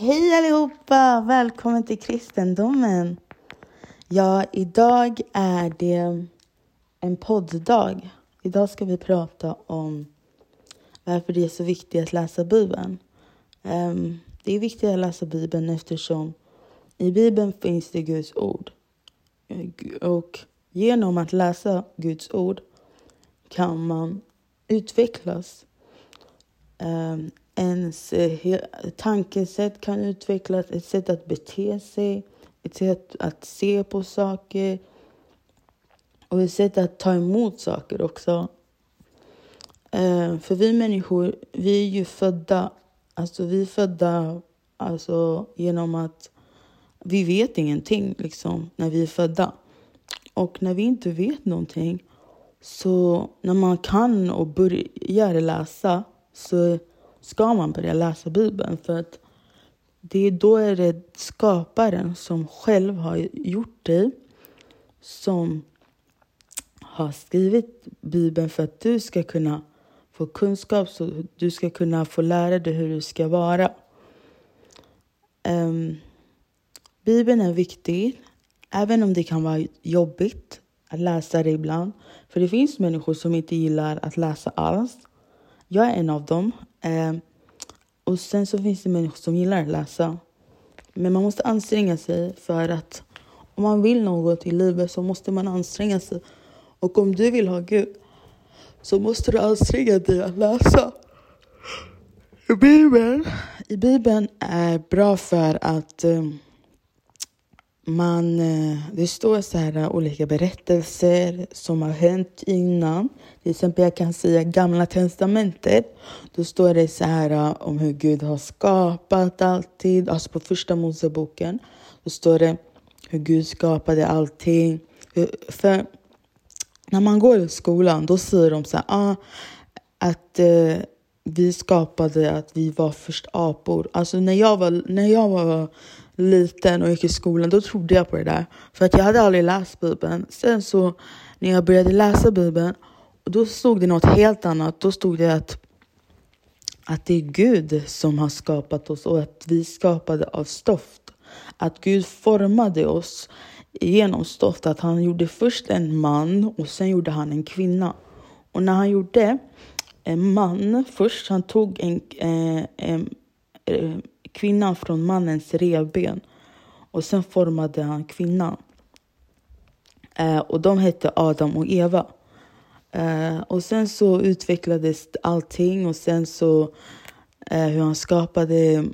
Hej allihopa! Välkommen till kristendomen. Ja, idag är det en podddag. Idag ska vi prata om varför det är så viktigt att läsa Bibeln. Um, det är viktigt att läsa Bibeln eftersom i Bibeln finns det Guds ord. Och genom att läsa Guds ord kan man utvecklas. Um, ens eh, tankesätt kan utvecklas, ett sätt att bete sig, ett sätt att se på saker och ett sätt att ta emot saker också. Eh, för vi människor, vi är ju födda, alltså vi är födda alltså, genom att vi vet ingenting liksom när vi är födda. Och när vi inte vet någonting, så när man kan och börjar läsa så ska man börja läsa Bibeln. För att det är då är det skaparen som själv har gjort dig som har skrivit Bibeln för att du ska kunna få kunskap så du ska kunna få lära dig hur du ska vara. Um, Bibeln är viktig, även om det kan vara jobbigt att läsa det ibland. För det finns människor som inte gillar att läsa alls. Jag är en av dem. Eh, och sen så finns det människor som gillar att läsa. Men man måste anstränga sig för att om man vill något i livet så måste man anstränga sig. Och om du vill ha Gud så måste du anstränga dig att läsa. I Bibeln, i Bibeln är bra för att um, man, eh, det står så här eh, olika berättelser som har hänt innan. Till exempel jag kan säga Gamla Testamentet. Då står det så här eh, om hur Gud har skapat alltid. Alltså på första Moseboken. Då står det hur Gud skapade allting. För när man går i skolan då säger de så här, ah, att eh, vi skapade att vi var först apor. Alltså när jag var, när jag var liten och gick i skolan, då trodde jag på det där. För att jag hade aldrig läst Bibeln. Sen så när jag började läsa Bibeln, då stod det något helt annat. Då stod det att, att det är Gud som har skapat oss och att vi skapade av stoft. Att Gud formade oss genom stoft. Att han gjorde först en man och sen gjorde han en kvinna. Och när han gjorde en man först, han tog en, eh, en, en, en kvinnan från mannens revben. Och sen formade han kvinnan. Eh, och de hette Adam och Eva. Eh, och sen så utvecklades allting och sen så eh, hur han skapade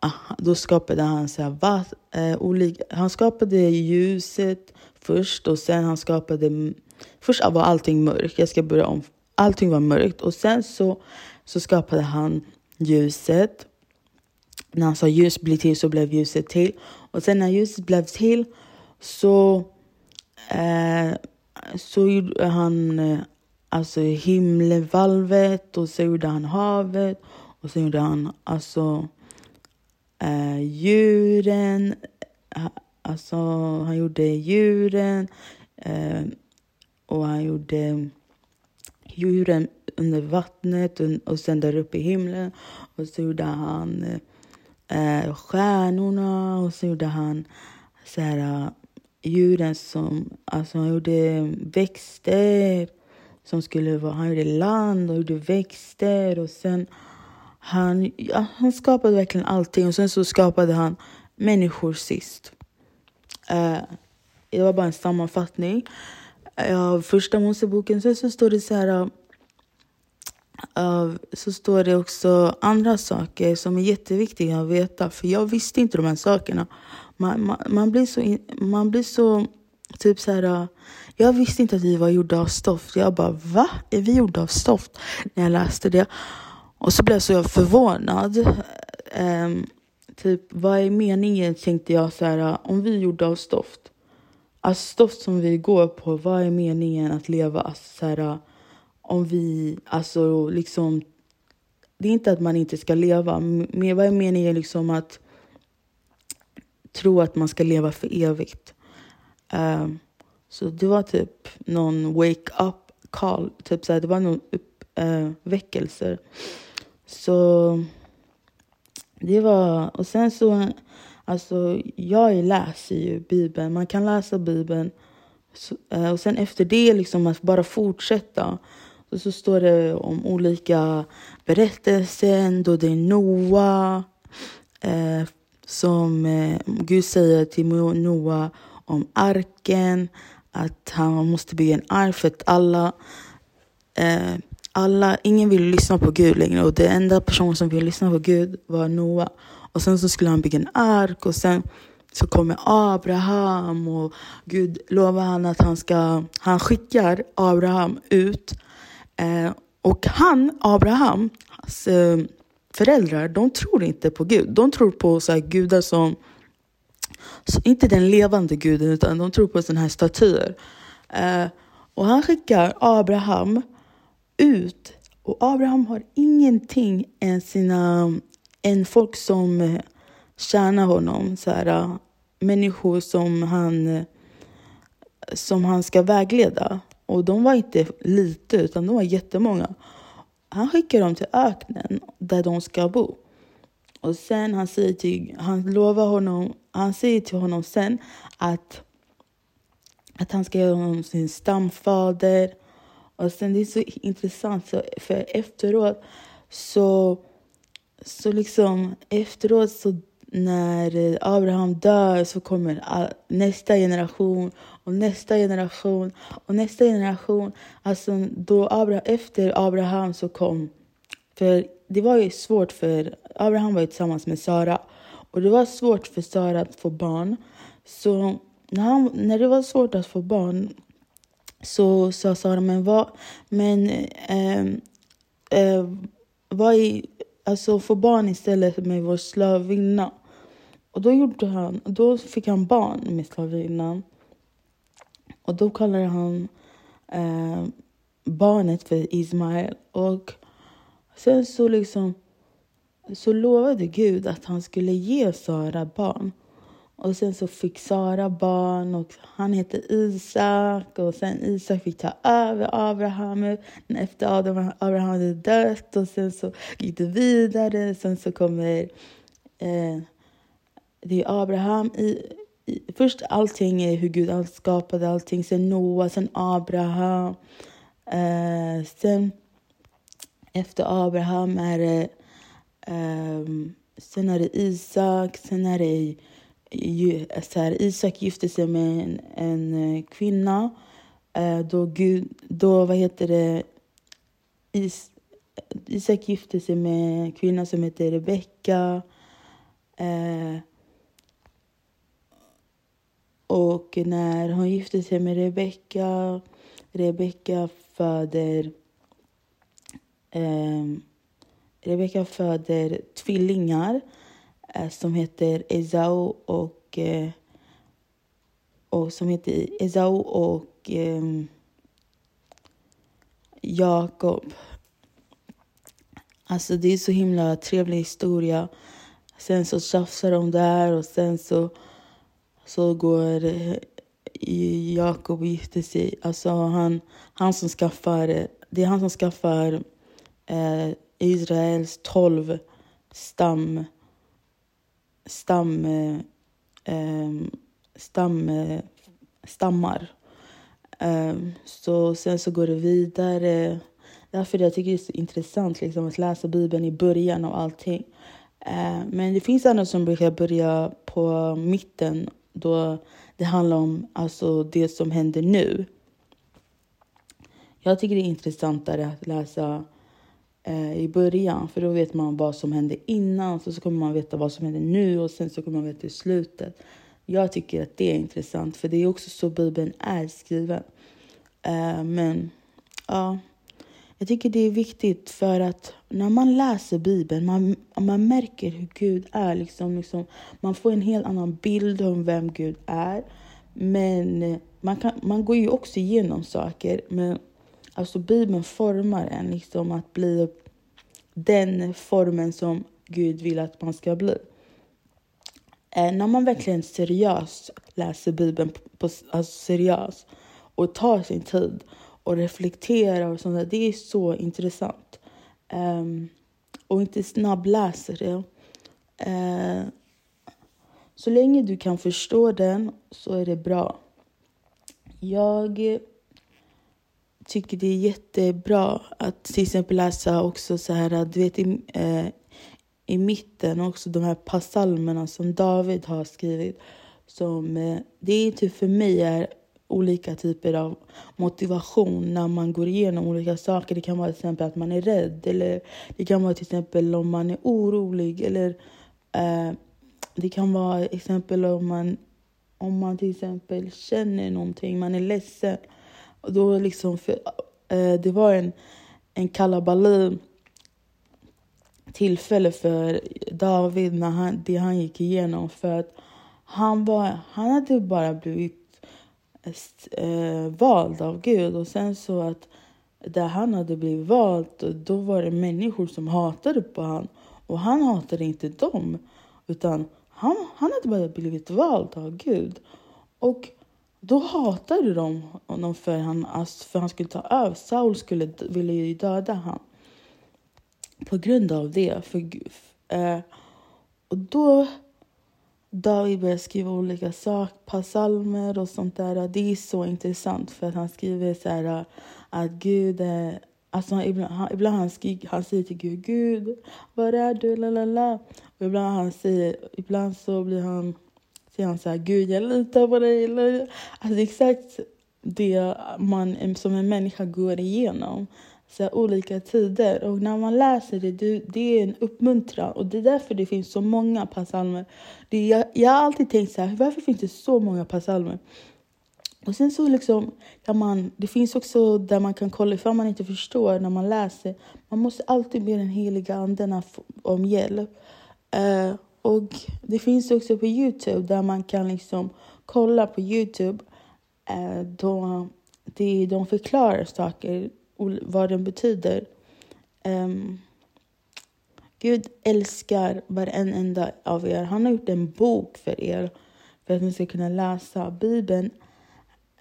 ah, då skapade han så här, va, eh, olika, han skapade ljuset först och sen han skapade Först var allting mörkt. Jag ska börja om. Allting var mörkt och sen så, så skapade han ljuset när han sa ljus blir till så blev ljuset till. Och sen när ljuset blev till så, eh, så gjorde han eh, alltså himlevalvet och så gjorde han havet och så gjorde han alltså eh, djuren. Eh, alltså han gjorde djuren eh, och han gjorde djuren under vattnet och, och sen där uppe i himlen. Och så gjorde han eh, Eh, stjärnorna och så gjorde han så här, eh, djuren som... Alltså han gjorde växter som skulle vara... Han gjorde land och gjorde växter och sen... Han, ja, han skapade verkligen allting och sen så skapade han människor sist. Uh, det var bara en sammanfattning av uh, första Moseboken. Sen så står det så här... Så står det också andra saker som är jätteviktiga att veta. För jag visste inte de här sakerna. Man, man, man blir så, man blir så typ så här. Äh, jag visste inte att vi var gjorda av stoft. Jag bara, va? Är vi gjorda av stoft? När jag läste det. Och så blev jag så förvånad. Um, typ, vad är meningen? Tänkte jag så här, äh, om vi är gjorda av stoft. Alltså stoft som vi går på, vad är meningen att leva? Alltså, så här, äh, om vi, alltså liksom, det är inte att man inte ska leva, men vad jag menar är liksom att tro att man ska leva för evigt? Uh, så det var typ någon wake up call, typ så här, det var någon uppväckelse. Eh, uh, så det var, och sen så, alltså jag läser ju Bibeln, man kan läsa Bibeln så, eh, och sen efter det liksom att bara fortsätta. Och så står det om olika berättelser, då det är Noa eh, som eh, Gud säger till Noa om arken, att han måste bygga en ark för att alla eh, alla, ingen vill lyssna på Gud längre och den enda personen som ville lyssna på Gud var Noa. Och sen så skulle han bygga en ark och sen så kommer Abraham och Gud lovar han att han ska, han skickar Abraham ut. Eh, och han, Abrahams eh, föräldrar, de tror inte på Gud. De tror på så här gudar som, så, inte den levande guden, utan de tror på sådana här statyer. Eh, och han skickar Abraham ut. Och Abraham har ingenting än sina än folk som eh, tjänar honom. Så här, eh, människor som han, eh, som han ska vägleda. Och de var inte lite, utan de var jättemånga. Han skickar dem till öknen där de ska bo. Och sen han säger till, han lovar honom, han säger till honom sen att, att han ska göra honom sin stamfader och sen det är så intressant, så för efteråt så, så liksom efteråt så när Abraham dör så kommer nästa generation och nästa generation och nästa generation. Alltså då Abraham, efter Abraham så kom, för det var ju svårt för, Abraham var ju tillsammans med Sara och det var svårt för Sara att få barn. Så när, han, när det var svårt att få barn så sa Sara, men vad, men eh, eh, vad är, alltså få barn istället med vår slavinna. Och då gjorde han, då fick han barn med slavinnan. Och då kallade han eh, barnet för Ismael. Och sen så liksom så lovade Gud att han skulle ge Sara barn. Och sen så fick Sara barn och han hette Isak och sen Isak fick ta över Abraham efter Adam, Abraham hade dött och sen så gick det vidare. Sen så kommer eh, det är Abraham Först allting är hur Gud skapade allting, sen Noa, sen Abraham. Eh, sen efter Abraham är det eh, sen är det Isak, sen är det så här, Isak gifte sig med en, en eh, kvinna. Eh, då, Gud, då, vad heter det, Is, Isak gifte sig med en kvinna som heter Rebecka. Eh, och när hon gifte sig med Rebecka, Rebecka föder eh, Rebecka föder tvillingar Eh, som heter Esau och, eh, och som heter Esau och um, Jakob. Alltså det är så himla trevlig historia. Sen så tjafsar de där och sen så, så går eh, Jakob och gifter sig. Alltså han, han som skaffar, det är han som skaffar eh, Israels tolv stam stam, eh, eh stam, eh, stammar. Eh, så sen så går det vidare. Därför jag tycker det är så intressant liksom, att läsa Bibeln i början av allting. Eh, men det finns andra som brukar börja på mitten då det handlar om alltså, det som händer nu. Jag tycker det är intressantare att läsa eh, i början. För då vet man vad som hände innan, så, så kommer man veta vad som händer nu och sen så kommer man veta i slutet. Jag tycker att det är intressant, för det är också så Bibeln är skriven. Eh, men ja, jag tycker det är viktigt för att när man läser Bibeln, man, man märker hur Gud är. Liksom, liksom, man får en helt annan bild om vem Gud är. Men eh, man, kan, man går ju också igenom saker. Men Alltså Bibeln formar en liksom att bli den formen som Gud vill att man ska bli. Eh, när man verkligen seriöst läser Bibeln, på, alltså seriöst och tar sin tid och reflektera och sånt där, det är så intressant. Um, och inte snabbläser det. Uh, så länge du kan förstå den så är det bra. Jag tycker det är jättebra att till exempel läsa också så här, du vet i, eh, i mitten också de här psalmerna som David har skrivit. Som, eh, det är typ för mig är olika typer av motivation när man går igenom olika saker. Det kan vara till exempel att man är rädd eller det kan vara till exempel om man är orolig eller eh, det kan vara exempel om man, om man till exempel känner någonting, man är ledsen. Och då liksom för, eh, det var en, en kalabalik tillfälle för David när han, det han gick igenom. För att han, var, han hade bara blivit eh, vald av Gud och sen så att där han hade blivit vald, då var det människor som hatade på honom. Och han hatade inte dem, utan han, han hade bara blivit vald av Gud. Och då hatade de honom för han, för han skulle ta över. Saul skulle, ville ju döda honom på grund av det. För, eh, och då David börjar skriva olika saker, psalmer och sånt där. Det är så intressant för att han skriver så här äh, att Gud är Alltså ibland, han, ibland han, skrik, han säger till Gud, Gud, var är du? Lalala. Och ibland, han säger, ibland så blir han, säger han så här, Gud jag litar på dig. Alltså det är exakt det man som en människa går igenom. Så här, olika tider. Och när man läser det, det, det är en uppmuntran. Och det är därför det finns så många psalmer. Jag, jag har alltid tänkt så här, varför finns det så många psalmer? Och sen så liksom kan man, det finns också där man kan kolla ifall man inte förstår när man läser. Man måste alltid be den heliga anden om hjälp. Uh, och det finns också på Youtube där man kan liksom kolla på Youtube. Uh, då det, de förklarar saker, vad den betyder. Um, Gud älskar varenda av er. Han har gjort en bok för er för att ni ska kunna läsa. Bibeln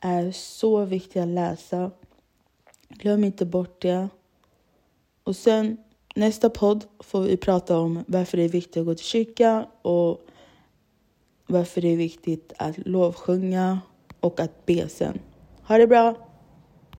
är så viktig att läsa. Glöm inte bort det. Och sen nästa podd får vi prata om varför det är viktigt att gå till kyrka och varför det är viktigt att lovsjunga och att be sen. Ha det bra!